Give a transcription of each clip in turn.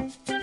Musik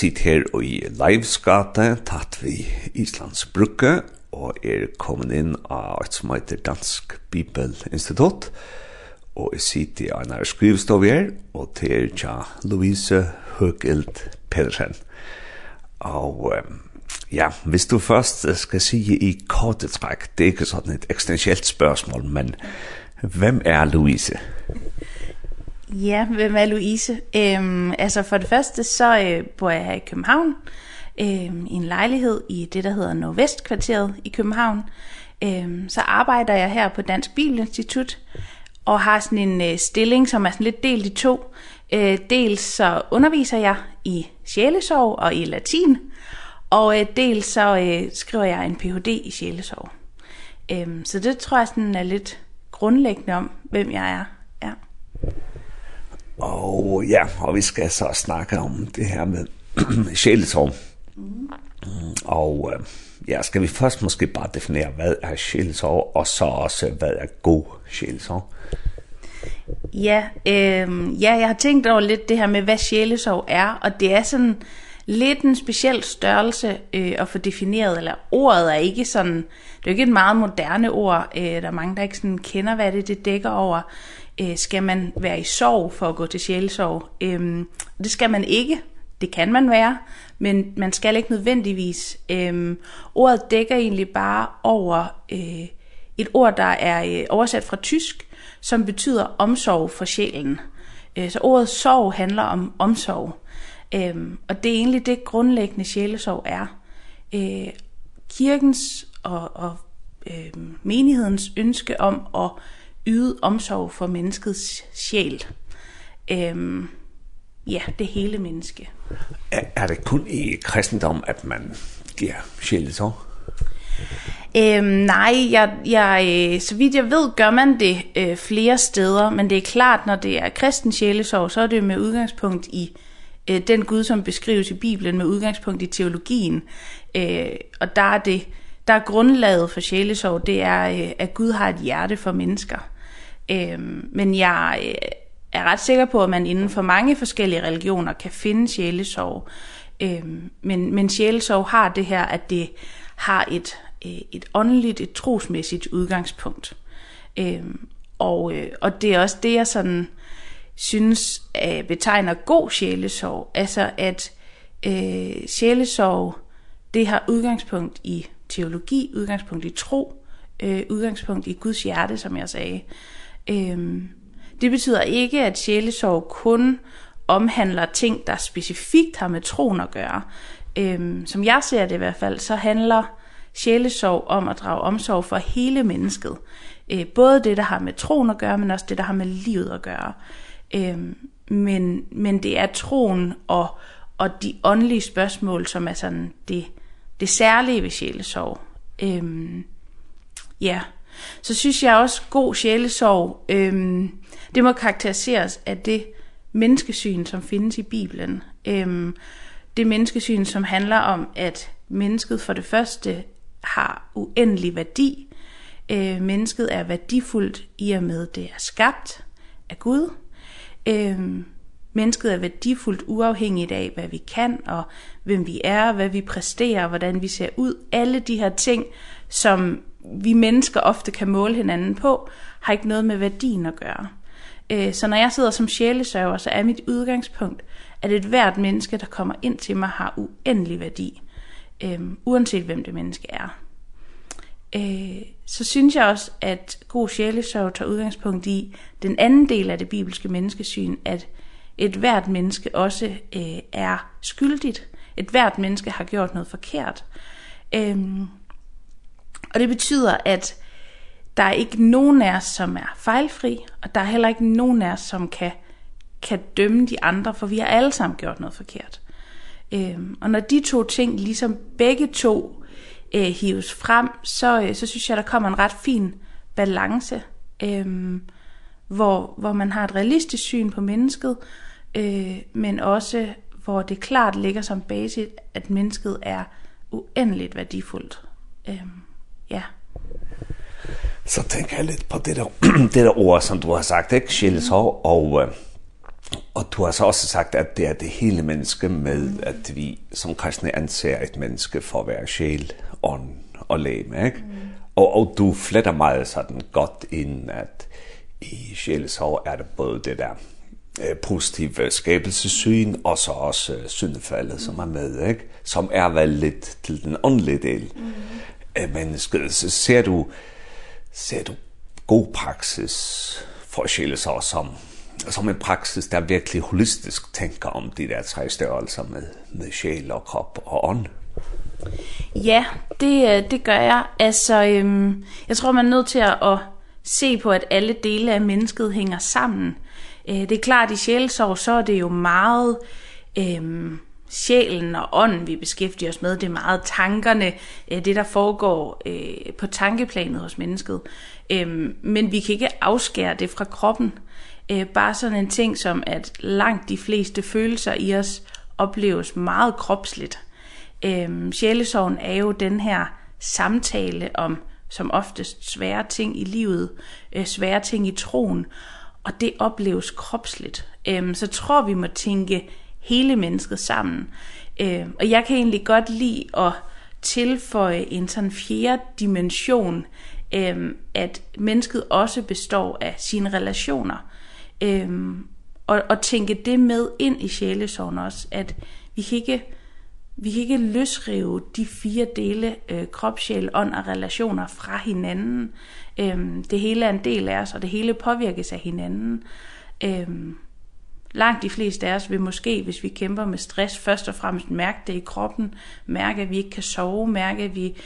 sitt her i Leivsgate, tatt vi Islands Brugge, og er kommet inn av et som heter Dansk Bibelinstitutt, og jeg sitter i en av skrivstov her, og til tja Louise Høgild Pedersen. Og ja, hvis du først skal si i kortetrekk, det er ikke sånn et eksistensielt spørsmål, men hvem er Louise? Louise? Ja, hvem er Louise? Øhm, altså for det første, så øh, bor jeg her i København, Ehm, i en lejlighed i det, der hedder Nordvestkvarteret i København. Øhm, så arbejder jeg her på Dansk Bibelinstitut, og har sådan en øh, stilling, som er sådan lidt delt i to. Øh, dels så underviser jeg i sjælesorg og i latin, og øh, dels så øh, skriver jeg en Ph.D. i sjælesorg. Øhm, så det tror jeg sådan er lidt grundlæggende om, hvem jeg er. Og ja, og vi skal så snakke om det her med sjælesorg. Mm. Og ja, skal vi først måske bare definere, hvad er sjælesorg, og så også, hvad er god sjælesorg? Ja, øh, ja, jeg har tænkt over lidt det her med, hvad sjælesorg er, og det er sådan lidt en speciel størrelse øh, at få defineret, eller ordet er ikke sådan, det er ikke et meget moderne ord, øh, der er mange, der ikke sådan kender, hvad det, det dækker over, øh, skal man være i sorg for at gå til sjælesorg? Øhm, det skal man ikke. Det kan man være, men man skal ikke nødvendigvis. Øhm, ordet dækker egentlig bare over øh, et ord, der er øh, oversat fra tysk, som betyder omsorg for sjælen. Øh, så ordet sorg handler om omsorg. Øhm, og det er egentlig det grundlæggende sjælesorg er. Øh, kirkens og, og øh, menighedens ønske om at yde omsorg for menneskets sjæl. Ehm ja, det hele menneske. Er, er det kun i kristendom at man giver sjælen så? Ehm nej, jeg jeg så vidt jeg ved gør man det øh, flere steder, men det er klart når det er kristen sjælesorg, så er det med udgangspunkt i øh, den Gud som beskrives i Bibelen med udgangspunkt i teologien. Eh øh, og der er det der er grundlaget for sjælesorg, det er, at Gud har et hjerte for mennesker. Ehm men jeg er ret sikker på, at man inden for mange forskellige religioner kan finde sjælesorg. Ehm men, men sjælesorg har det her, at det har et, et åndeligt, et trosmæssigt udgangspunkt. Ehm og, og det er også det, jeg sådan synes øh, betegner god sjælesorg. Altså at øh, sjælesorg, det har udgangspunkt i teologi, udgangspunkt i tro, øh, udgangspunkt i Guds hjerte, som jeg sagde. Øhm, det betyder ikke, at sjælesorg kun omhandler ting, der specifikt har med troen at gøre. Øhm, som jeg ser det i hvert fald, så handler sjælesorg om at drage omsorg for hele mennesket. Øh, både det, der har med troen at gøre, men også det, der har med livet at gøre. Øhm, men, men det er troen og, og de åndelige spørgsmål, som er sådan det, det særlige ved sjælesorg. Øhm, ja, så synes jeg også, god sjælesorg, øhm, det må karakteriseres af det menneskesyn, som findes i Bibelen. Øhm, det menneskesyn, som handler om, at mennesket for det første har uendelig værdi. Eh mennesket er værdifuldt i og med, det er skabt af Gud. Øhm, Mennesket er værdifuldt uafhængigt af, hvad vi kan, og hvem vi er, hvad vi præsterer, hvordan vi ser ud. Alle de her ting, som vi mennesker ofte kan måle hinanden på, har ikke noget med værdien at gøre. Eh så når jeg sidder som sjælesørger, så er mit udgangspunkt, at et hvert menneske, der kommer ind til mig, har uendelig værdi, Ehm uanset hvem det menneske er. Eh så synes jeg også, at god sjælesørg tager udgangspunkt i den anden del af det bibelske menneskesyn, at et hvert menneske også øh, er skyldigt. Et hvert menneske har gjort noget forkert. Øhm, og det betyder, at der er ikke nogen af os, som er fejlfri, og der er heller ikke nogen af os, som kan, kan dømme de andre, for vi har alle sammen gjort noget forkert. Øhm, og når de to ting ligesom begge to øh, hives frem, så, øh, så synes jeg, der kommer en ret fin balance, Ehm hvor, hvor man har et realistisk syn på mennesket, øh, men også hvor det klart ligger som basis, at mennesket er uendeligt værdifuldt. Ehm ja. Så tænker jeg lidt på det der, det der ord, som du har sagt, ikke? Sjælesår, og, og du har så også sagt, at det er det hele menneske med, at vi som kristne anser et menneske for at være sjæl, ånd og læme, ikke? Mm. Og, og du fletter meget sådan godt ind, at i sjælesår er det både det der positiv positive skabelsesyn, og så også øh, syndefaldet, mm. som er med, ikke? som er vel lidt til den åndelige del mm. af mennesket. Så ser du, ser du god praksis forskelle så som, som en praksis, der virkelig holistisk tænker om de der tre størrelser med, med sjæl og krop og ånd. Ja, det, det gør jeg. Altså, øhm, jeg tror, man er nødt til at, at se på, at alle dele af mennesket hænger sammen. Øh, det er klart, i sjælsorg, så er det jo meget øh, sjælen og ånden, vi beskæftiger os med. Det er meget tankerne, øh, det der foregår øh, på tankeplanet hos mennesket. Øh, men vi kan ikke afskære det fra kroppen. Øh, bare sådan en ting som, at langt de fleste følelser i os opleves meget kropsligt. Ehm sjælesorgen er jo den her samtale om som oftest svære ting i livet, øh, svære ting i troen og det opleves kropsligt. Øhm, så tror vi må tænke hele mennesket sammen. Øhm, og jeg kan egentlig godt lide at tilføje en sådan fjerde dimension, øhm, at mennesket også består af sine relationer. Øhm, og, og tænke det med ind i sjælesorgen også, at vi kan ikke vi kan ikke løsrive de fire dele, øh, krop, sjæl, ånd og relationer fra hinanden. Øhm, det hele er en del af os, og det hele påvirkes af hinanden. Øhm, langt de fleste af os vil måske, hvis vi kæmper med stress, først og fremmest mærke det i kroppen, mærke, at vi ikke kan sove, mærke, at vi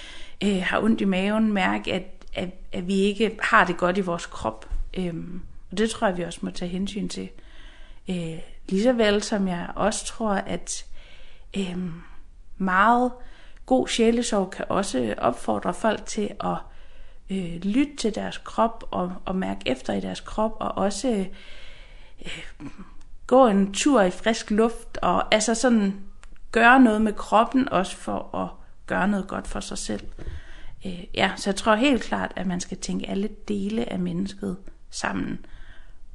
øh, har ondt i maven, mærke, at, at, at vi ikke har det godt i vores krop. Øhm, og det tror jeg, vi også må tage hensyn til. Øh, lige så vel som jeg også tror, at... Øh, meget god sjælesorg kan også opfordre folk til at øh, lytte til deres krop og, og mærke efter i deres krop og også øh, gå en tur i frisk luft og altså sådan gøre noget med kroppen også for at gøre noget godt for sig selv. Øh, ja, så jeg tror helt klart, at man skal tænke alle dele af mennesket sammen.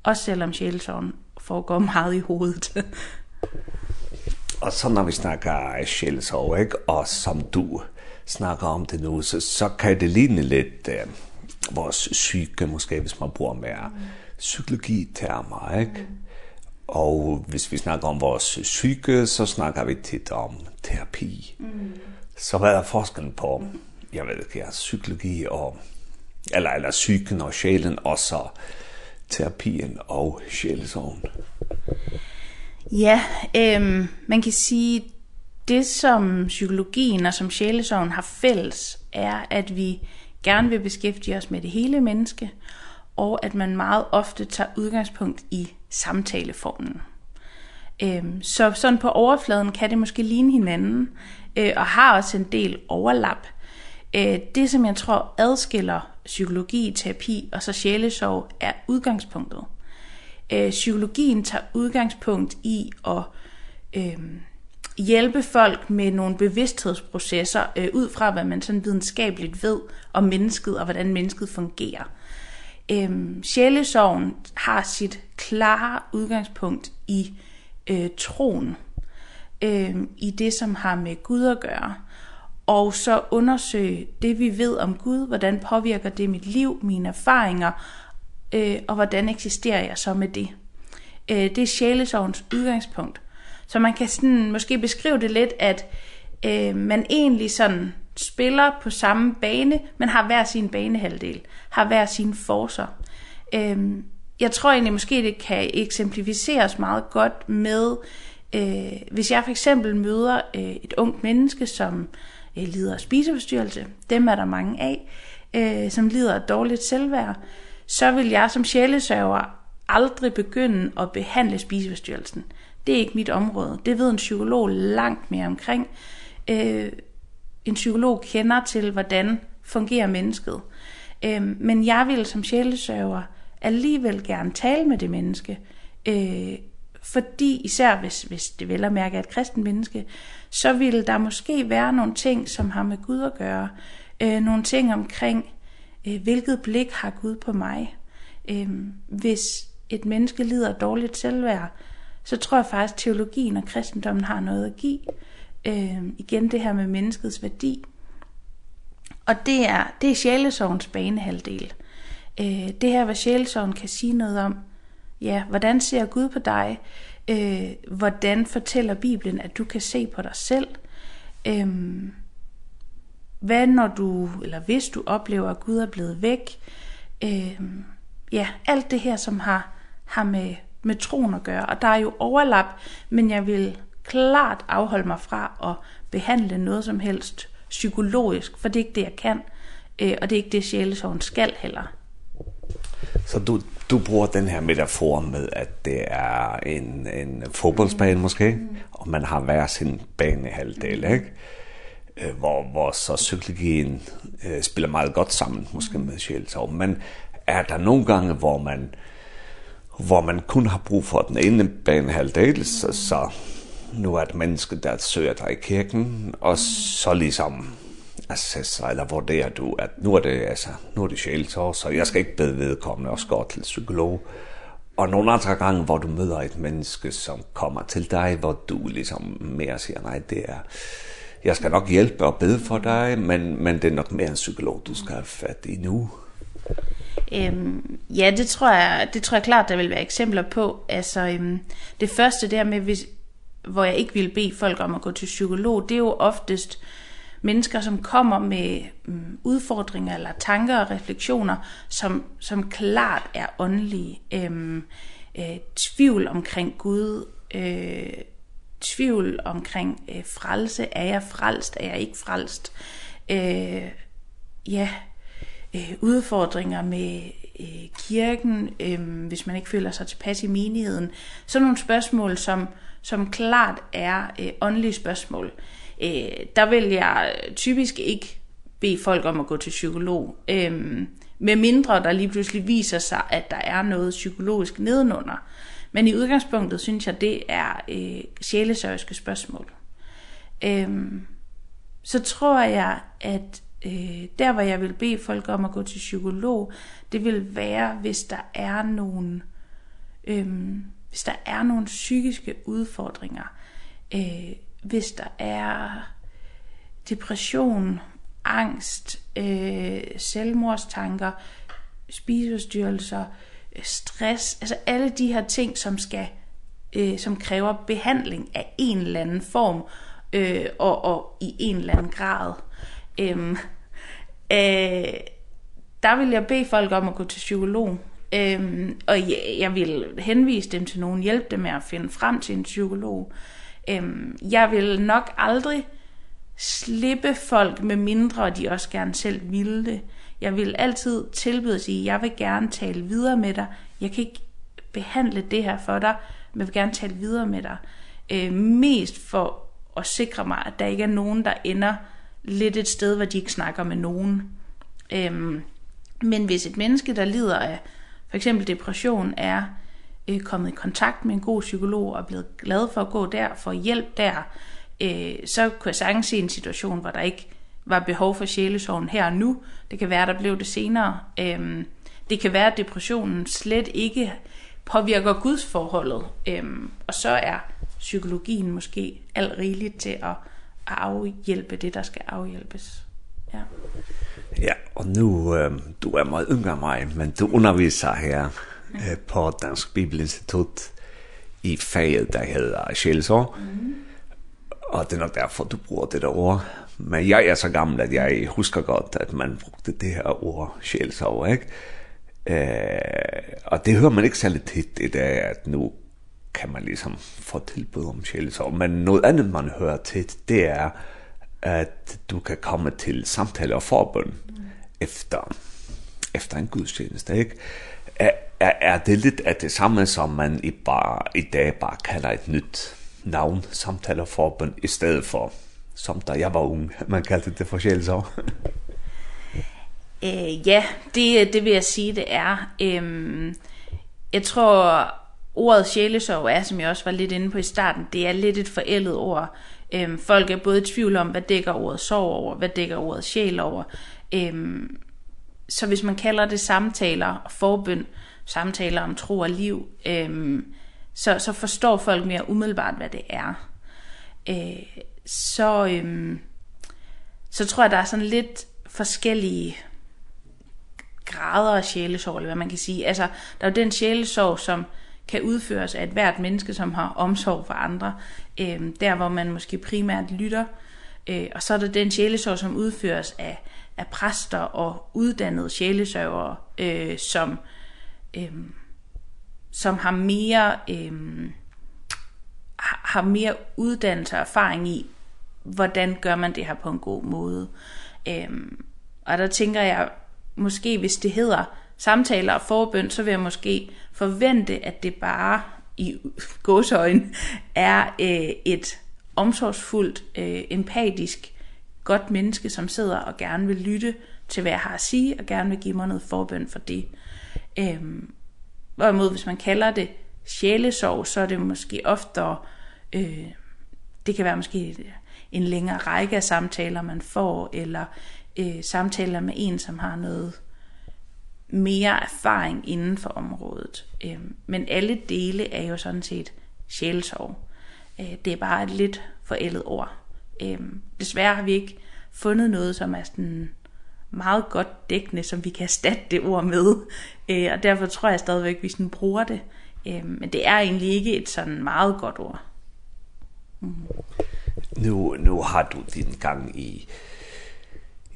Også selvom sjælesorgen foregår meget i hovedet og så når vi snakker sjælsorg, ikke? og som du snakker om det nu, så, så kan det ligne lidt øh, vores syge, måske hvis man bruger mere mm. psykologitermer, ikke? Mm. Og hvis vi snakker om vores syge, så snakker vi tit om terapi. Mm. Så hvad er forskellen på, jeg ved ikke, ja, psykologi og, eller, eller psyken og sjælen, og så terapien og sjælesorgen? Ja, ehm man kan sige, det som psykologien og som sjælesorgen har fælles, er, at vi gerne vil beskæftige os med det hele menneske, og at man meget ofte tager udgangspunkt i samtaleformen. Ehm så sådan på overfladen kan det måske ligne hinanden, øh, og har også en del overlap. Eh det, som jeg tror adskiller psykologi, terapi og så sjælesorg, er udgangspunktet øh, psykologien tager udgangspunkt i at øh, hjælpe folk med nogle bevidsthedsprocesser øh, ud fra, hvad man sådan videnskabeligt ved om mennesket og hvordan mennesket fungerer. Ehm sjælesorgen har sit klare udgangspunkt i øh, troen. Ehm i det som har med Gud at gøre. Og så undersøge det vi ved om Gud, hvordan påvirker det mit liv, mine erfaringer øh, og hvordan eksisterer jeg så med det. Øh, det er sjælesovens udgangspunkt. Så man kan sådan, måske beskrive det lidt, at øh, man egentlig sådan spiller på samme bane, men har hver sin banehalvdel, har hver sin forser. Øh, jeg tror egentlig måske, det kan eksemplificeres meget godt med, øh, hvis jeg for eksempel møder øh, et ungt menneske, som øh, lider af spiseforstyrrelse, dem er der mange af, øh, som lider af dårligt selvværd, så vil jeg som sjælesørger aldrig begynde at behandle spiseforstyrrelsen. Det er ikke mit område. Det ved en psykolog langt mere omkring. Øh, en psykolog kender til, hvordan fungerer mennesket. Øh, men jeg vil som sjælesørger alligevel gerne tale med det menneske. Øh, fordi især hvis, hvis det vel at mærke er et kristen menneske, så vil der måske være nogle ting, som har med Gud at gøre. Øh, nogle ting omkring hvilket blik har Gud på mig? Ehm hvis et menneske lider dårligt selvværd, så tror jeg faktisk teologien og kristendommen har noget at give. Ehm igen det her med menneskets værdi. Og det er det er sjælesorgens banehalvdel. Eh det her hvad sjælesorgen kan sige noget om. Ja, hvordan ser Gud på dig? Eh hvordan fortæller Bibelen at du kan se på dig selv? Ehm Hvad når du, eller hvis du oplever, at Gud er blevet væk? Øh, ja, alt det her, som har, har med, med troen at gøre. Og der er jo overlap, men jeg vil klart afholde mig fra at behandle noget som helst psykologisk, for det er ikke det, jeg kan. Øh, og det er ikke det, sjælesorgen skal heller. Så du, du bruger den her metafor med, at det er en, en fodboldsbane måske, mm. og man har hver sin banehalvdel, ikke? eh hvor, hvor så psykologien eh spiller meget godt sammen, måske med sjælsorg, men er der nogle gange, hvor man, hvor man kun har brug for den ene bane halvdel så, så nu er det menneske, der søger dig i kirken, og så ligesom assesser, eller vurderer du, at nu er det, altså, nu er det sjælsorg, så jeg skal ikke bede vedkommende og gå til psykolog, Og nogle andre gange, hvor du møder et menneske, som kommer til dig, hvor du liksom mere siger, nej, det er, jeg skal nok hjælpe og bede for dig, men, men det er nok mere en psykolog, du skal have fat i nu. Ehm ja, det tror jeg, det tror jeg klart der vil være eksempler på. Altså ehm det første der med hvis hvor jeg ikke vil bede folk om at gå til psykolog, det er jo oftest mennesker som kommer med um, udfordringer eller tanker og refleksioner som som klart er åndelige. Ehm øh, tvivl omkring Gud, øh, tvivl omkring øh, frelse. Er jeg frelst? Er jeg ikke frelst? Øh, ja, øh, udfordringer med øh, kirken, øh, hvis man ikke føler sig tilpas i menigheden. Sådan nogle spørgsmål, som, som klart er øh, åndelige spørgsmål. Øh, der vil jeg typisk ikke bede folk om at gå til psykolog. Ehm med mindre der lige pludselig viser sig, at der er noget psykologisk nedenunder. Men i udgangspunktet synes jeg, det er øh, sjælesørgiske spørgsmål. Øhm, så tror jeg, at øh, der hvor jeg vil bede folk om at gå til psykolog, det vil være, hvis der er nogen... Øhm, hvis der er nogle psykiske udfordringer, øh, hvis der er depression, angst, øh, selvmordstanker, spiseforstyrrelser, øh, stress, altså alle de her ting, som skal øh, som kræver behandling af en eller anden form øh, og, og i en eller anden grad. Ehm øh, der vil jeg bede folk om at gå til psykolog. Ehm og jeg, jeg vil henvise dem til nogen, hjælpe dem med at finde frem til en psykolog. Ehm jeg vil nok aldrig slippe folk, med mindre de også gerne selv ville det. Jeg vil altid tilbyde at sige, jeg vil gerne tale videre med dig. Jeg kan ikke behandle det her for dig, men jeg vil gerne tale videre med dig. Øh, mest for at sikre mig, at der ikke er nogen, der ender lidt et sted, hvor de ikke snakker med nogen. Øhm, men hvis et menneske, der lider af for eksempel depression, er øh, kommet i kontakt med en god psykolog og er blevet glad for at gå der, for hjælp der, øh, så kunne jeg sagtens se en situation, hvor der ikke var behov for sjælesorgen her og nu. Det kan være, der blev det senere. Øhm, det kan være, at depressionen slet ikke påvirker Guds forholdet. Øhm, og så er psykologien måske alt rigeligt til at, afhjælpe det, der skal afhjælpes. Ja. Ja, og nu, øh, du er meget yngre end mig, men du underviser her øh, på Dansk Bibelinstitut i faget, der hedder Sjælsår. Mm -hmm. Og det er nok derfor, du bruger det der ord. Men jeg er så gammel, at jeg husker godt, at man brugte det her ord sjælsorg, ikke? Øh, og det hører man ikke særlig tit i dag, at nu kan man ligesom få tilbud om sjælsorg. Men noget andet, man hører tit, det er, at du kan komme til samtale og forbund mm. efter, efter en gudstjeneste, ikke? Er, er, er det lidt af det samme, som man i, bare, i dag bare kalder et nyt navn samtaleforbund i stedet for, som da jeg var ung, man kaldte det forskelligt så. øh, ja, det, det vil jeg sige, det er. Øhm, jeg tror, ordet sjælesorg er, som jeg også var lidt inde på i starten, det er lidt et forældet ord. Øhm, folk er både i tvivl om, hvad dækker ordet sorg over, hvad dækker ordet sjæl over. Øhm, så hvis man kalder det samtaler og forbøn, samtaler om tro og liv, øhm, så, så forstår folk mere umiddelbart, hvad det er. Eh så, øhm, så tror jeg, der er sådan lidt forskellige grader af sjælesorg, eller hvad man kan sige. Altså, der er jo den sjælesorg, som kan udføres af et hvert menneske, som har omsorg for andre. ehm der, hvor man måske primært lytter. Eh og så er der den sjælesorg, som udføres af, af præster og uddannede sjælesørgere, øh, som... ehm som har mere ehm har mere uddannelse og erfaring i hvordan gør man det her på en god måde. Ehm og der tænker jeg måske hvis det hedder samtaler og forbøn, så vil jeg måske forvente at det bare i gåsøjen er øh, et omsorgsfuldt, øh, empatisk godt menneske som sidder og gerne vil lytte til hvad jeg har at sige og gerne vil give mig noget forbøn for det. Ehm Hvorimod, hvis man kalder det sjælesorg, så er det måske oftere, øh, det kan være måske en længere række af samtaler, man får, eller øh, samtaler med en, som har noget mere erfaring inden for området. Øh, men alle dele er jo sådan set sjælesorg. Øh, det er bare et lidt forældet ord. Øh, desværre har vi ikke fundet noget, som er sådan meget godt dækkende, som vi kan erstatte det ord med. Øh, og derfor tror jeg stadigvæk, at vi sådan bruger det. Øh, men det er egentlig ikke et sådan meget godt ord. Mm. Nu, nu har du din gang i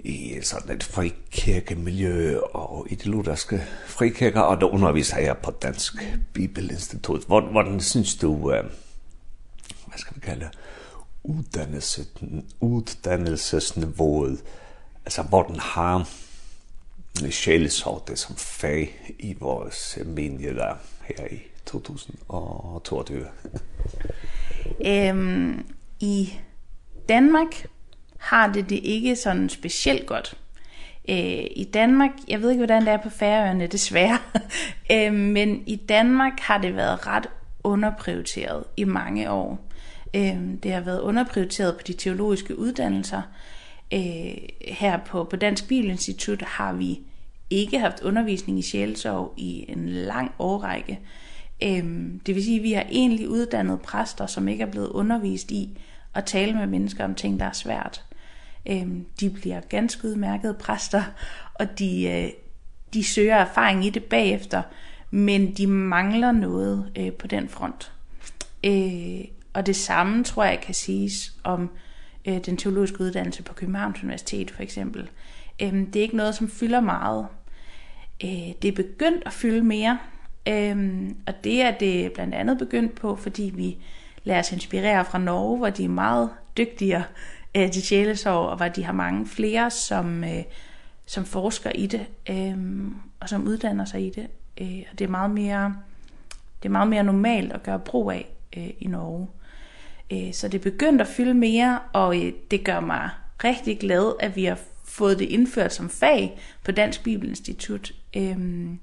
i sådan et frikirkemiljø og i det lutherske frikirker, og der underviser jeg på Dansk Bibelinstitut. Hvordan, hvordan synes du, øh, hvad skal vi kalde det, uddannelsen, uddannelsesniveauet alltså vad den har i det som fej i vår seminje där här i 2022. Ehm i Danmark har det det ikke sådan specielt godt. Eh i Danmark, jeg ved ikke hvordan det er på Færøerne desværre. Eh men i Danmark har det været ret underprioriteret i mange år. Ehm det har været underprioriteret på de teologiske uddannelser øh, her på, på Dansk Bibelinstitut har vi ikke haft undervisning i sjælsorg i en lang årrække. Ehm det vil sige, vi har egentlig uddannet præster, som ikke er blevet undervist i at tale med mennesker om ting, der er svært. Ehm de bliver ganske udmærkede præster, og de, øh, de søger erfaring i det bagefter, men de mangler noget øh, på den front. Øh, og det samme tror jeg kan siges om øh, den teologiske uddannelse på Københavns Universitet for eksempel. Ehm det er ikke noget, som fylder meget. Øh, det er begyndt at fylde mere, øhm, og det er det blandt andet begyndt på, fordi vi lader os inspirere fra Norge, hvor de er meget dygtigere øh, til sjælesorg, og hvor de har mange flere, som, øh, som forsker i det, øh, og som uddanner sig i det. Øh, og det er meget mere... Det er meget mere normalt at gøre brug af øh, i Norge. Så det er begyndt at fylde mere, og det gør mig rigtig glad, at vi har fået det indført som fag på Dansk Bibelinstitut. Øhm,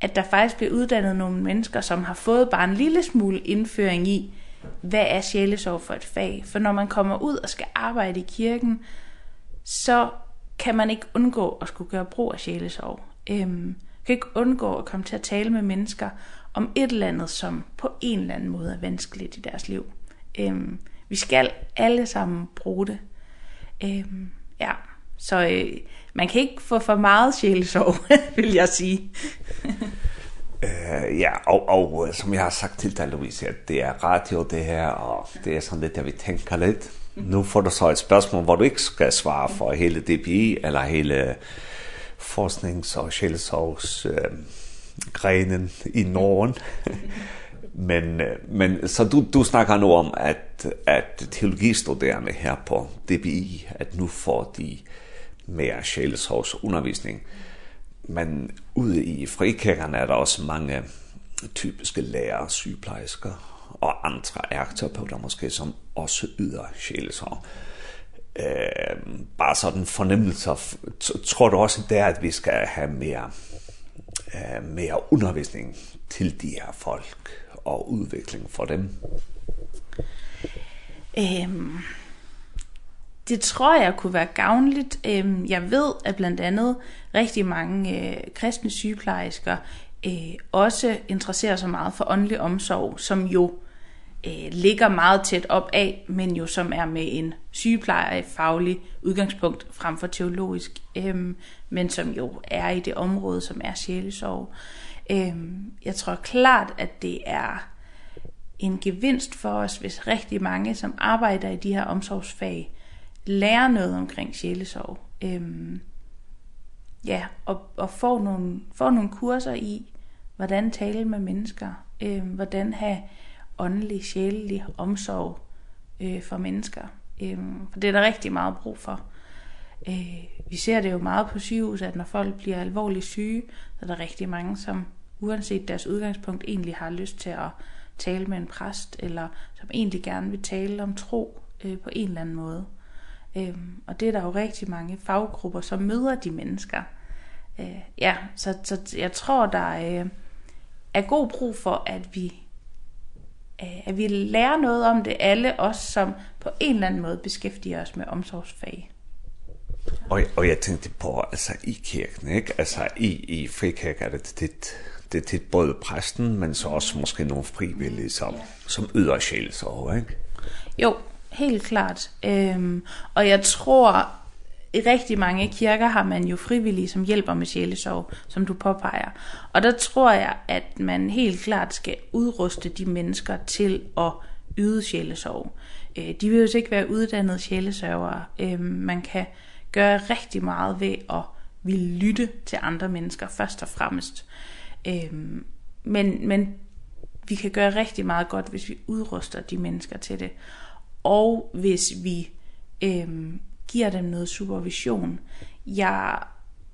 at der faktisk bliver uddannet nogle mennesker, som har fået bare en lille smule indføring i, hvad er sjælesorg for et fag? For når man kommer ud og skal arbejde i kirken, så kan man ikke undgå at skulle gøre brug af sjælesorg. Øhm, kan ikke undgå at komme til at tale med mennesker, om et eller andet, som på en eller anden måde er vanskeligt i deres liv. Øhm, vi skal alle sammen bruge det. Øhm, ja, så øh, man kan ikke få for meget sjælesorg, vil jeg sige. Eh ja, og, og som jeg har sagt til dig, Louise, at det er radio det her, og det er sådan lidt, der vi tænker lidt. Nu får du så et spørgsmål, hvor du ikke skal svare for hele DPI, eller hele forsknings- og sjælesorgs... Øh, grenen i Norden. men men så du du snakker nu om at at teologistuderende her på DBI at nu får de mer själshovs undervisning. Men ude i frikirkerne er der også mange typiske lærere, sygeplejersker og andre ergoterapeuter måske, som også yder sjælesorg. Øh, bare sådan fornemmelser. Tror du også der, at vi skal have mere eh, mere undervisning til de her folk og udvikling for dem? Ehm det tror jeg kunne være gavnligt. Ehm jeg ved, at blandt andet rigtig mange øh, kristne sygeplejersker øh, også interesserer sig meget for åndelig omsorg, som jo øh, ligger meget tæt op af, men jo som er med en sygeplejefaglig udgangspunkt frem for teologisk. ehm men som jo er i det område, som er sjælesorg. Ehm jeg tror klart, at det er en gevinst for os, hvis rigtig mange, som arbejder i de her omsorgsfag, lærer noget omkring sjælesorg. Ehm ja, og, og får, nogle, får nogle kurser i, hvordan tale med mennesker, ehm hvordan have åndelig, sjælelig omsorg øh, for mennesker. Ehm for det er der rigtig meget brug for. Øh, vi ser det jo meget på sygehus, at når folk bliver alvorligt syge, så er der rigtig mange, som uanset deres udgangspunkt egentlig har lyst til at tale med en præst, eller som egentlig gerne vil tale om tro øh, på en eller anden måde. Ehm og det er der jo rigtig mange faggrupper, som møder de mennesker. Øh, ja, så, så jeg tror, der øh, er god brug for, at vi øh, at vi lærer noget om det alle os, som på en eller anden måde beskæftiger os med omsorgsfag. Og, og jeg tænkte på altså i kirken, ikke? Altså i i frikirken er det det det tit både præsten, men så også måske nogle frivillige, som, som yder sjæl over, ikke? Jo, helt klart. Øhm, og jeg tror, i rigtig mange kirker har man jo frivillige, som hjælper med sjælesorg, som du påpeger. Og der tror jeg, at man helt klart skal udruste de mennesker til at yde sjælesorg. Øh, de vil jo ikke være uddannede sjælesørgere. Øh, man kan gøre rigtig meget ved at vil lytte til andre mennesker først og fremmest. Ehm men, men vi kan gøre rigtig meget godt, hvis vi udruster de mennesker til det. Og hvis vi ehm giver dem noget supervision. Jeg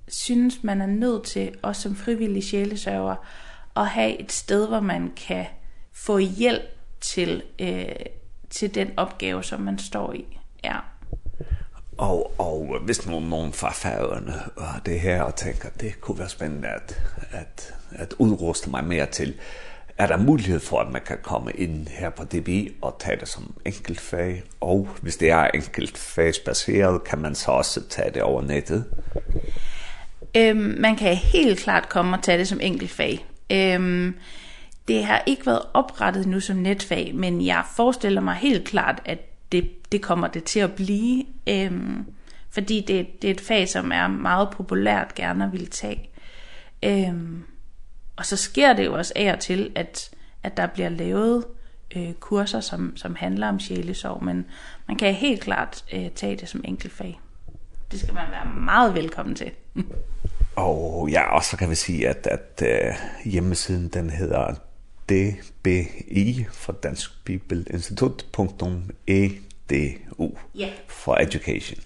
synes, man er nødt til, også som frivillig sjælesørger at have et sted, hvor man kan få hjælp til, øh, til den opgave, som man står i. Ja. Og, og hvis nogen, nogen fra færøerne og det her, og tænker, det kunne være spændende at, at, at udruste mig mere til, er der mulighed for, at man kan komme ind her på DB og tage det som enkeltfag, og hvis det er enkeltfagsbaseret, kan man så også tage det over nettet? Øhm, man kan helt klart komme og tage det som enkeltfag. Øhm, det har ikke været oprettet nu som netfag, men jeg forestiller mig helt klart, at det, det kommer det til at blive. Øhm, fordi det, det er et fag, som er meget populært gerne at ville tage. Øhm, og så sker det jo også af og til, at, at der bliver lavet øh, kurser, som, som handler om sjælesorg, men man kan helt klart øh, tage det som enkeltfag. Det skal man være meget velkommen til. Og ja, og så kan vi sige, at, at øh, hjemmesiden den hedder dbi for Dansk Bibelinstitut.edu yeah. for education.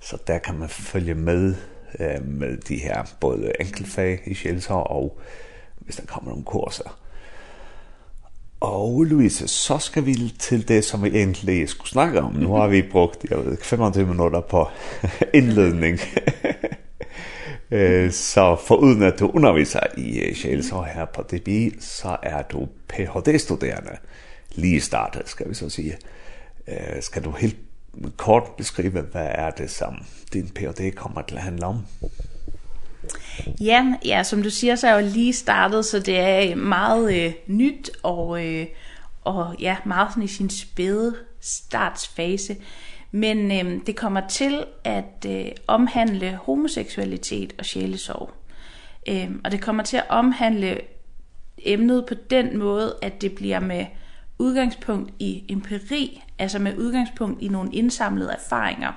Så der kan man følge med øh, med de her både enkeltfag i Sjælser og hvis der kommer nogle kurser. Og Louise, så skal vi til det, som vi egentlig skulle snakke om. Nu har vi brugt, jeg ved 25 minutter på indledning. Eh så foruden at du underviser i Shell så her på DB, så er du PhD studerende lige startet, skal vi så sige. Eh skal du helt kort beskrive hvad er det som din PhD kommer til at handle om? Ja, ja, som du siger, så er jeg jo lige startet, så det er meget øh, nyt og, øh, og ja, meget sådan i sin spæde startsfase. Men øhm, det kommer til at øh, omhandle homoseksualitet og sjælesorg. Ehm og det kommer til at omhandle emnet på den måde, at det bliver med udgangspunkt i empiri, altså med udgangspunkt i nogle indsamlede erfaringer.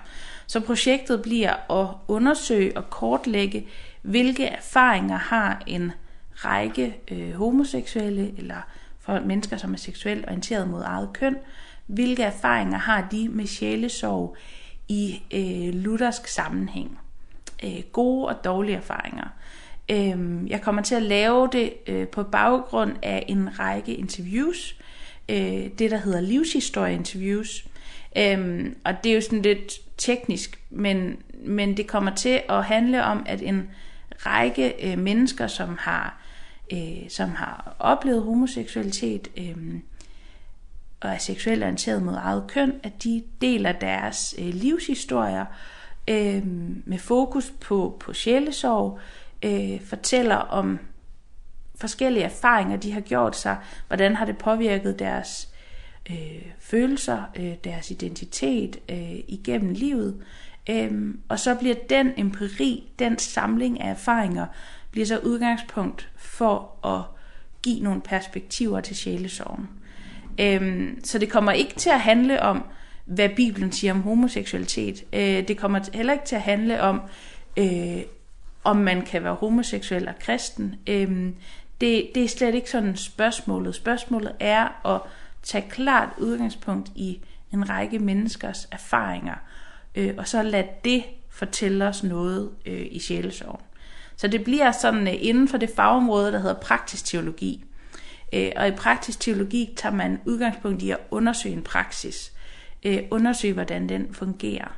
Så projektet bliver at undersøge og kortlægge, hvilke erfaringer har en række øh, homoseksuelle eller for mennesker, som er seksuelt orienteret mod eget køn, øh, hvilke erfaringer har de med sjælesorg i øh, luthersk sammenhæng. Øh, gode og dårlige erfaringer. Ehm jeg kommer til at lave det øh, på baggrund af en række interviews. Øh, det der hedder livshistorie interviews. Ehm og det er jo sådan lidt teknisk, men men det kommer til at handle om at en række øh, mennesker som har øh, som har oplevet homoseksualitet, ehm og er seksuelt orienteret mod eget køn, at de deler deres øh, livshistorier øh, med fokus på, på sjælesorg, øh, fortæller om forskellige erfaringer, de har gjort sig, hvordan har det påvirket deres øh, følelser, øh, deres identitet øh, igennem livet. Øhm, og så bliver den empiri, den samling af erfaringer, bliver så udgangspunkt for at give nogle perspektiver til sjælesorgen. Øhm, så det kommer ikke til at handle om, hvad Bibelen siger om homoseksualitet. Eh det kommer heller ikke til at handle om, eh om man kan være homoseksuel og kristen. Ehm det, det er slet ikke sådan spørgsmålet. Spørgsmålet er at tage klart udgangspunkt i en række menneskers erfaringer, øh, og så lad det fortælle os noget øh, i sjælesorgen. Så det bliver sådan øh, inden for det fagområde, der hedder praktisk teologi, Øh, og i praktisk teologi tager man udgangspunkt i at undersøge en praksis. Øh, undersøge, hvordan den fungerer.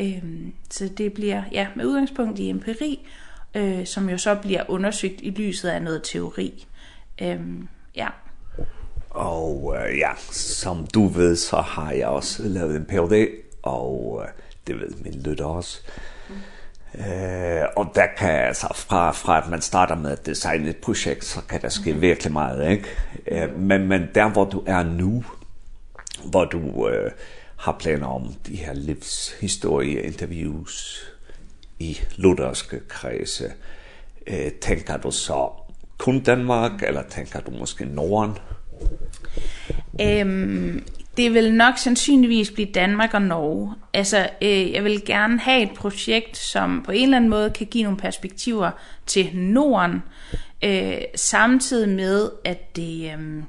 Øh, så det bliver ja, med udgangspunkt i empiri, øh, som jo så bliver undersøgt i lyset af noget teori. Ehm ja. Og uh, ja, som du ved, så har jeg også lavet en PhD, og uh, det ved min lytter også. Øh, og der kan altså fra, fra at man starter med at designe et projekt, så kan der ske mm. virkelig meget, ikke? Men, men der hvor du er nu, hvor du øh, har planer om de her livshistorie interviews i lutherske kredse, øh, tænker du så kun Danmark, eller tænker du måske Norden? Ehm, det vil nok sandsynligvis blive Danmark og Norge. Altså, øh, jeg vil gerne have et projekt, som på en eller anden måde kan give nogle perspektiver til Norden, øh, samtidig med, at det, øh,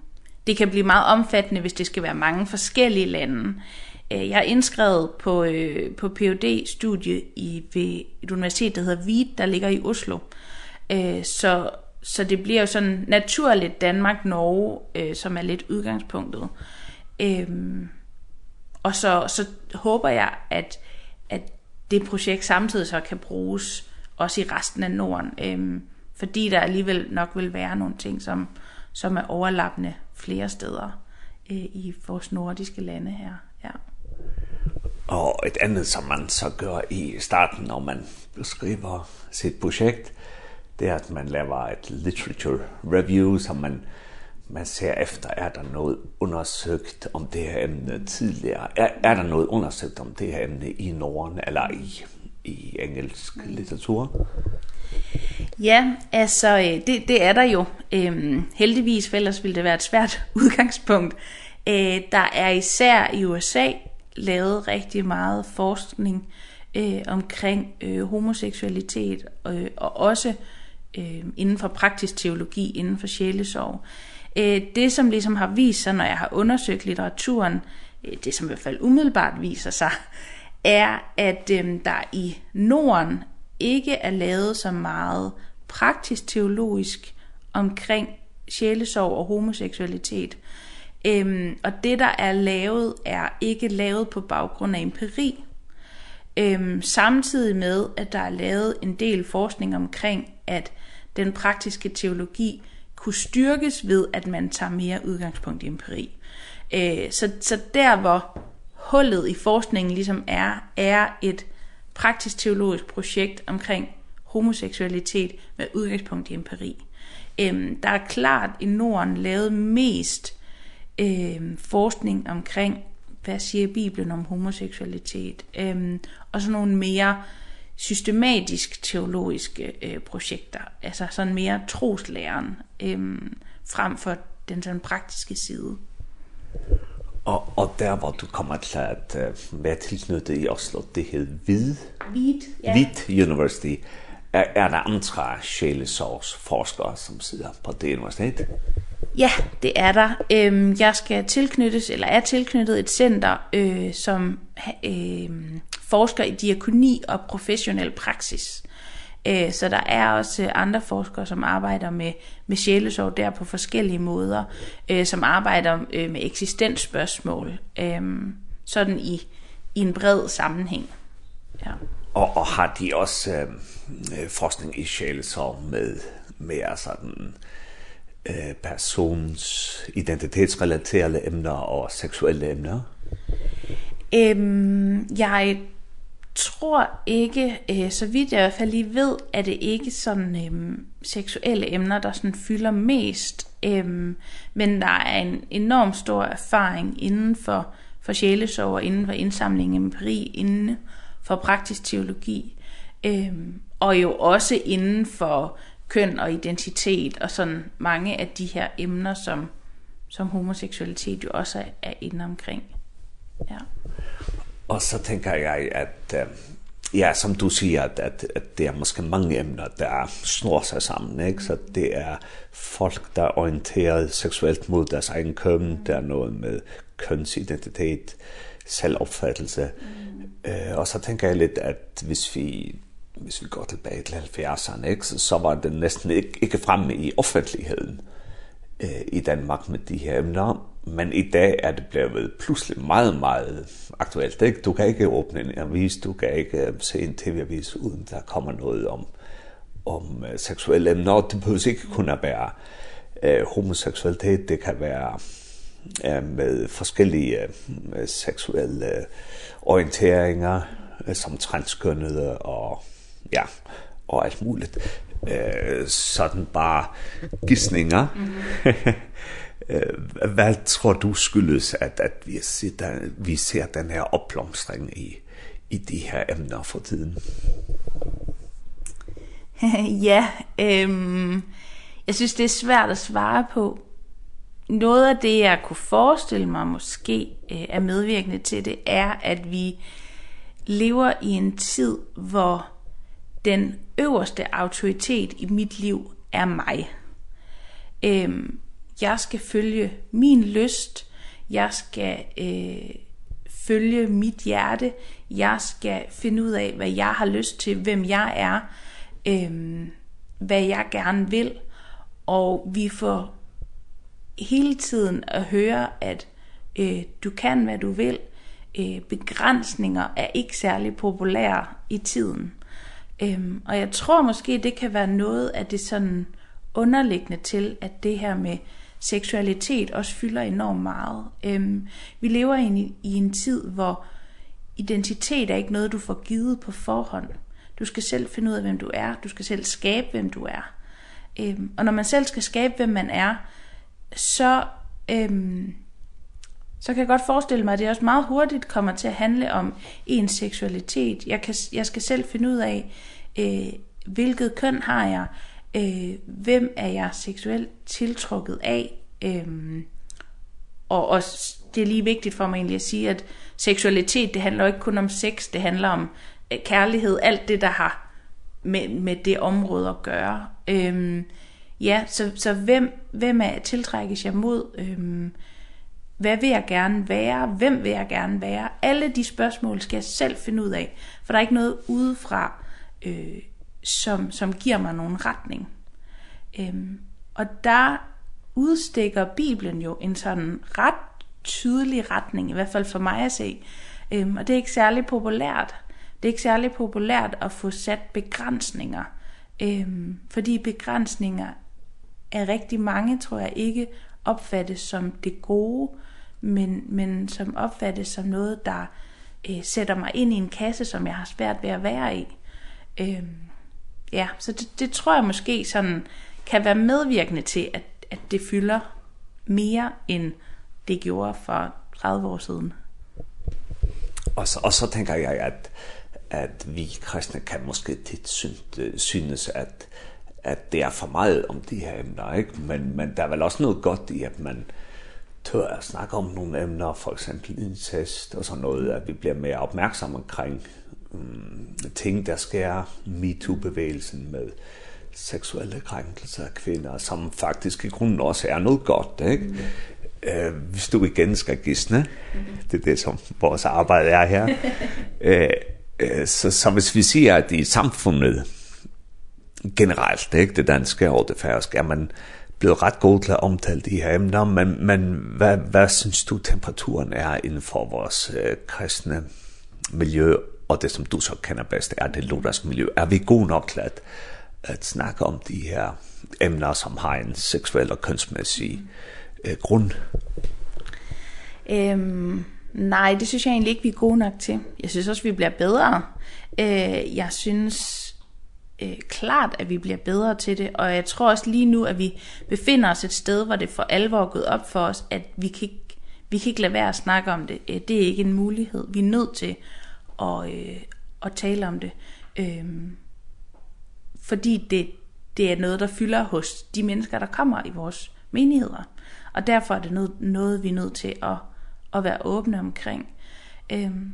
det kan blive meget omfattende, hvis det skal være mange forskellige lande. Jeg er indskrevet på, øh, på phd studie i, ved et universitet, der hedder VIT, der ligger i Oslo. Øh, så, så det bliver jo sådan naturligt Danmark-Norge, øh, som er lidt udgangspunktet. Ehm og så så håber jeg at at det projekt samtidig så kan bruges også i resten af Norden. Ehm fordi der alligevel nok vil være nogle ting som som er overlappende flere steder øh, i vores nordiske lande her. Ja. Og et andet som man så gør i starten når man beskriver sit projekt, det er at man laver et literature review som man man ser efter, er der noget undersøgt om det her emne tidligere? Er, er der noget undersøgt om det her emne i Norden eller i, i engelsk litteratur? Ja, altså det, det er der jo. Øhm, heldigvis, for ellers ville det være et svært udgangspunkt. Øh, der er især i USA lavet rigtig meget forskning øh, omkring øh, homoseksualitet, øh, og også øh, inden for praktisk teologi, inden for sjælesorg. Øh, Eh det, som liksom har vist sig, når jeg har undersøgt litteraturen, det som i hvert fall umiddelbart viser sig, er, at eh, der i Norden ikke er lavet så meget praktisk teologisk omkring sjælesorg og homoseksualitet. Ehm og det der er lavet er ikke lavet på baggrund af empiri. Ehm samtidig med at der er lavet en del forskning omkring at den praktiske teologi kunne styrkes ved, at man tager mere udgangspunkt i empiri. Eh så, så der, hvor hullet i forskningen ligesom er, er et praktisk teologisk projekt omkring homoseksualitet med udgangspunkt i empiri. Ehm der er klart i Norden lavet mest ehm forskning omkring hvad siger Bibelen om homoseksualitet. Ehm og så nogle mere systematisk teologiske øh, projekter, altså sådan mere troslæren øh, frem for den sådan praktiske side. Og, og der hvor du kommer til at uh, være tilknyttet i Oslo, det hed VID, VID, ja. VID University, er, er der andre sjælesårsforskere, som sidder på det universitet? Ja, det er der. Ehm jeg skal tilknyttes, eller er tilknyttet et center, øh, som øh, forsker i diakoni og professionel praksis. Eh så der er også andre forskere som arbejder med med sjælesorg der på forskellige måder, eh som arbejder med eksistensspørgsmål. Ehm sådan i i en bred sammenhæng. Ja. Og og har de også øh, forskning i sjælesorg med med altså den persons identitetsrelaterede emner og seksuelle emner? Ehm jeg tror ikke, så vidt jeg i hvert fald lige ved, at det ikke sådan ehm seksuelle emner, der sådan fylder mest. Ehm men der er en enorm stor erfaring inden for, for sjælesorg og inden for indsamling af empiri, inden for praktisk teologi. Ehm og jo også inden for køn og identitet og sådan mange af de her emner, som, som homoseksualitet jo også er, er inde omkring. Ja. Og så tenker jeg at, uh, ja, som du säger at, at, at det er måske mange emner, der snor sig sammen, ikke? så det er folk der er orienteret seksuelt mot deres egen køn, det er något med kønsidentitet, selvopfattelse. Mm. Uh, og så tänker jeg lite at hvis vi hvis vi går tilbage til 70'erne, ikke, så var det næsten ikke, ikke fremme i offentligheden øh, i Danmark med de her emner men i dag er det blevet pludselig meget, meget aktuelt. Ikke? Du kan ikke åbne en avis, du kan ikke se en tv-avis, uden der kommer noget om, om seksuelle emner. Det behøver ikke kun at være uh, homoseksualitet, det kan være øh, med forskellige øh, seksuelle orienteringer, øh, som transkønnede og, ja, og alt muligt. Eh, sådan bare gissninger. Mm -hmm. eh vad tror du skulles att att vi sitter vi ser den här uppblomstringen i i de her emner for tiden? ja, ehm jeg synes, det er svært at svare på. Noget af det, jeg kunne forestille mig måske øh, er medvirkende til det, er, at vi lever i en tid, hvor den øverste autoritet i mit liv er mig. Ehm Jeg skal følge min lyst. Jeg skal øh, følge mit hjerte. Jeg skal finde ud af, hvad jeg har lyst til, hvem jeg er, øh, hvad jeg gerne vil. Og vi får hele tiden at høre, at øh, du kan, hvad du vil. Øh, begrænsninger er ikke særlig populære i tiden. Øhm, og jeg tror måske, det kan være noget af det sådan underliggende til, at det her med seksualitet også fylder enormt meget. Øhm, vi lever i en, i en tid, hvor identitet er ikke noget, du får givet på forhånd. Du skal selv finde ud af, hvem du er. Du skal selv skabe, hvem du er. Øhm, og når man selv skal skabe, hvem man er, så, øhm, så kan jeg godt forestille mig, at det også meget hurtigt kommer til at handle om ens seksualitet. Jeg, kan, jeg skal selv finde ud af, øh, hvilket køn har jeg? øh, hvem er jeg seksuelt tiltrukket af? Ehm og også, det er lige vigtigt for mig egentlig at sige, at seksualitet, det handler jo ikke kun om sex, det handler om øh, kærlighed, alt det, der har med, med det område at gøre. Ehm ja, så, så hvem, hvem er tiltrækkes jeg mod? Ehm hvad vil jeg gerne være? Hvem vil jeg gerne være? Alle de spørgsmål skal jeg selv finde ud af, for der er ikke noget udefra øh, som, som giver mig nogen retning. Ehm og der udstikker Bibelen jo en sådan ret tydelig retning, i hvert fald for mig at se. Ehm og det er ikke særlig populært. Det er ikke særlig populært at få sat begrænsninger. Ehm fordi begrænsninger er rigtig mange, tror jeg, ikke opfattes som det gode, men, men som opfattes som noget, der øh, sætter mig ind i en kasse, som jeg har svært ved at være i. Ehm ja, så det, det tror jeg måske sådan kan være medvirkende til, at, at det fylder mere, end det gjorde for 30 år siden. Og så, og så tænker jeg, at, at vi kristne kan måske tit synes, at, at det er for meget om de her emner, ikke? Men, men der er vel også noget godt i, at man tør at snakke om nogle emner, for eksempel incest og sådan noget, at vi bliver mere opmærksomme omkring ting, der skærer MeToo-bevægelsen med seksuelle krænkelser af kvinder, som faktisk i grunden også er noget godt, ikke? Mm. Øh, hvis du igen skal gisne, mm. det er det, som vores arbejde er her, øh, øh, så, så hvis vi siger, at i samfundet generelt, ikke, det danske og det færøske, er man blevet ret god til at omtale de her emner, men, men hvad, hvad synes du temperaturen er inden for vores øh, kristne miljø og det som du så kender bedst, er det lutherske miljø. Er vi gode nok til at, at snakke om de her emner, som har en seksuel og kønsmæssig øh, grund? Øhm, nej, det synes jeg egentlig ikke, vi er gode nok til. Jeg synes også, vi bliver bedre. Øh, jeg synes øh, klart, at vi bliver bedre til det, og jeg tror også lige nu, at vi befinder os et sted, hvor det for alvor er gået op for os, at vi kan ikke, vi kan ikke lade være at snakke om det. Det er ikke en mulighed. Vi er nødt til og, øh, og tale om det. Øhm, fordi det, det er noget, der fylder hos de mennesker, der kommer i vores menigheder. Og derfor er det noget, noget vi er nødt til at, at være åbne omkring. Øhm,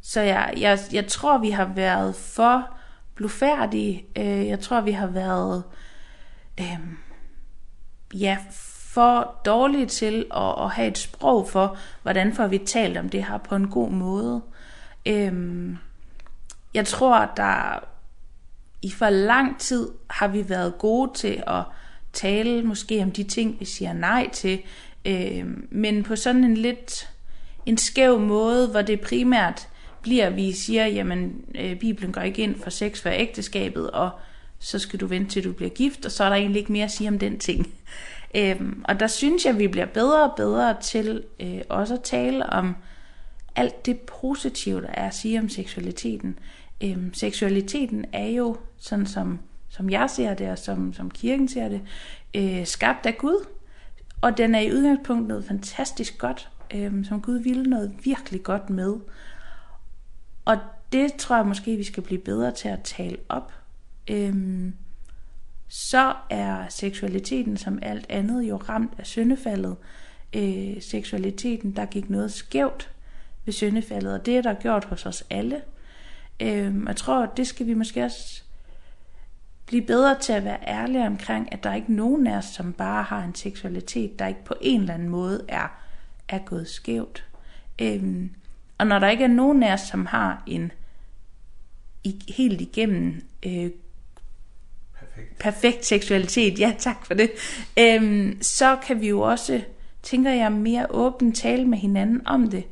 så jeg, jeg, jeg tror, vi har været for blufærdige. Øh, jeg tror, vi har været øh, ja, for dårlige til at, at have et sprog for, hvordan får vi talt om det her på en god måde. Øhm, jeg tror, at der i for lang tid har vi været gode til at tale måske om de ting, vi siger nej til, øhm, men på sådan en lidt en skæv måde, hvor det primært bliver, vi siger, jamen, øh, Bibelen går ikke ind for sex for ægteskabet, og så skal du vente til du bliver gift, og så er der egentlig ikke mere at sige om den ting. Ehm og der synes jeg vi bliver bedre og bedre til øh, også at tale om alt det positive, der er at sige om seksualiteten. Øhm, seksualiteten er jo, sådan som, som jeg ser det, og som, som kirken ser det, øh, skabt af Gud. Og den er i udgangspunktet noget fantastisk godt, øh, som Gud ville noget virkelig godt med. Og det tror jeg måske, vi skal blive bedre til at tale op. Øhm, så er seksualiteten som alt andet jo ramt af syndefaldet. Øh, seksualiteten, der gik noget skævt ved syndefaldet, og det er der gjort hos os alle. Øhm, jeg tror, det skal vi måske også blive bedre til at være ærlige omkring, at der er ikke nogen af os, som bare har en seksualitet, der ikke på en eller anden måde er, er gået skævt. Øhm, og når der ikke er nogen af os, som har en i, helt igennem øh, perfekt. perfekt seksualitet, ja tak for det, øhm, så kan vi jo også, tænker jeg, mere åbent tale med hinanden om det.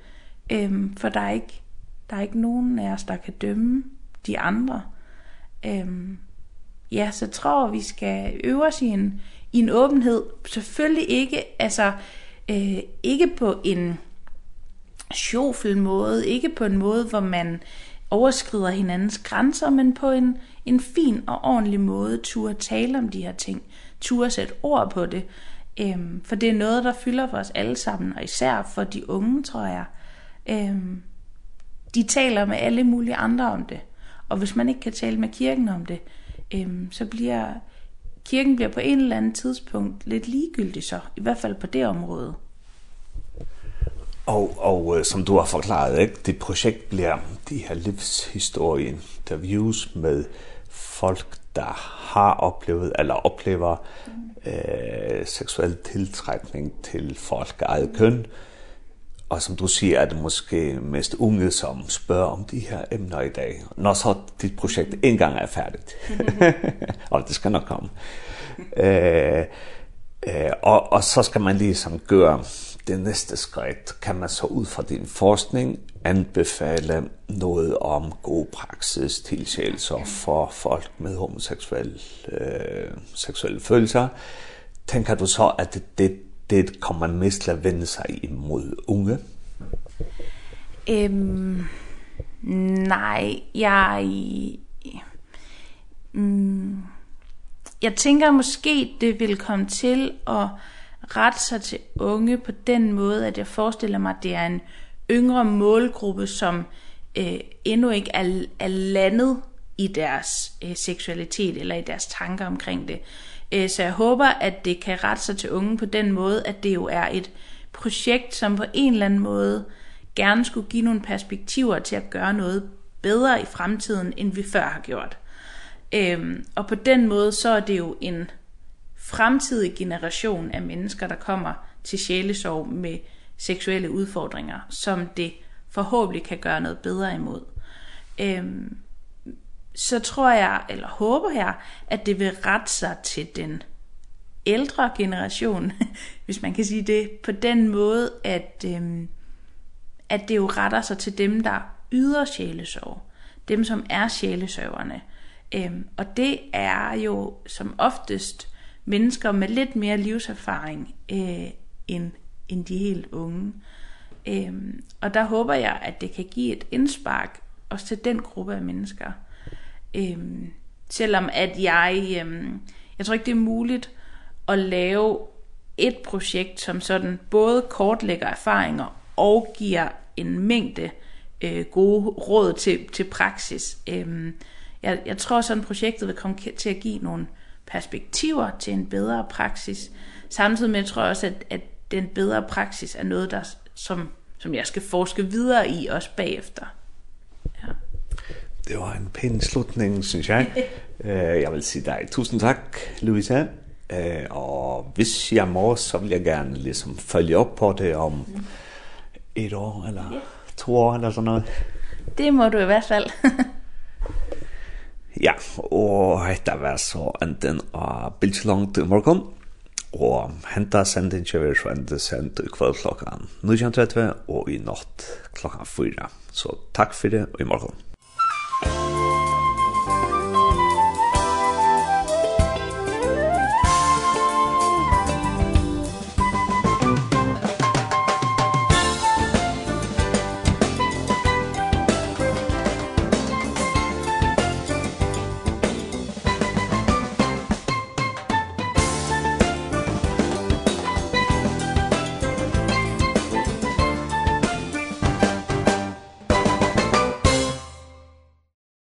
Øhm, for der er ikke der er ikke nogen af os der kan dømme de andre. Øhm, ja, så tror vi skal øve os i en i en åbenhed. Selvfølgelig ikke altså øh, ikke på en sjofel måde, ikke på en måde hvor man overskrider hinandens grænser, men på en en fin og ordentlig måde turde tale om de her ting, turde sætte ord på det. Ehm for det er noget der fylder for os alle sammen og især for de unge, tror jeg. Øhm, de taler med alle mulige andre om det. Og hvis man ikke kan tale med kirken om det, øhm, så bliver kirken bliver på en eller anden tidspunkt lidt ligegyldig så, i hvert fald på det område. Og, og som du har forklaret, ikke? Det projekt bliver de her livshistorie interviews med folk, der har oplevet eller oplever mm. øh, seksuel tiltrækning til folk af eget køn. Mm og som du siger, er det måske mest unge, som spørger om de her emner i dag, når så dit projekt engang er færdigt. og det skal nok komme. Øh, øh, og, og så skal man ligesom gøre det næste skridt. Kan man så ud fra din forskning anbefale noget om god praksis, til sjælser for folk med homoseksuelle øh, seksuelle følelser? Tænker du så, at det, det det kommer man mest til at vende sig imod unge? Øhm, nej, jeg... Mm, jeg tænker måske, det vil komme til at rette sig til unge på den måde, at jeg forestiller mig, at det er en yngre målgruppe, som øh, endnu ikke er, er landet i deres øh, seksualitet eller i deres tanker omkring det. Øh, så jeg håber, at det kan rette sig til unge på den måde, at det jo er et projekt, som på en eller anden måde gerne skulle give nogle perspektiver til at gøre noget bedre i fremtiden, end vi før har gjort. Øhm, og på den måde, så er det jo en fremtidig generation af mennesker, der kommer til sjælesorg med seksuelle udfordringer, som det forhåbentlig kan gøre noget bedre imod. Øhm, så tror jeg, eller håber jeg, at det vil rette sig til den ældre generation, hvis man kan sige det, på den måde, at, øhm, at det jo retter sig til dem, der yder sjælesorg. Dem, som er sjælesøverne. Øhm, og det er jo som oftest mennesker med lidt mere livserfaring øh, end, end de helt unge. Øhm, og der håber jeg, at det kan give et indspark også til den gruppe af mennesker – Øhm, selvom at jeg, øhm, jeg tror ikke det er muligt at lave et projekt, som sådan både kortlægger erfaringer og giver en mængde øh, gode råd til, til praksis. Øhm, jeg, jeg tror sådan projektet vil komme til at give nogle perspektiver til en bedre praksis. Samtidig med jeg tror jeg også, at, at den bedre praksis er noget, der, som, som jeg skal forske videre i også bagefter det var en pæn slutning, synes jeg. Uh, jeg vil sige dig tusind tak, Louisa. Uh, og hvis jeg må, så vil jeg gerne liksom følge op på det om et år eller to år eller sådan noget. Det må du i hvert fald. ja, og dette var så enten av Bilsalong i morgen. Og henta sendin kjøver så enda sendt i kveld klokkan 19.30 og i natt klokka 4. Så takk for det, og i morgen.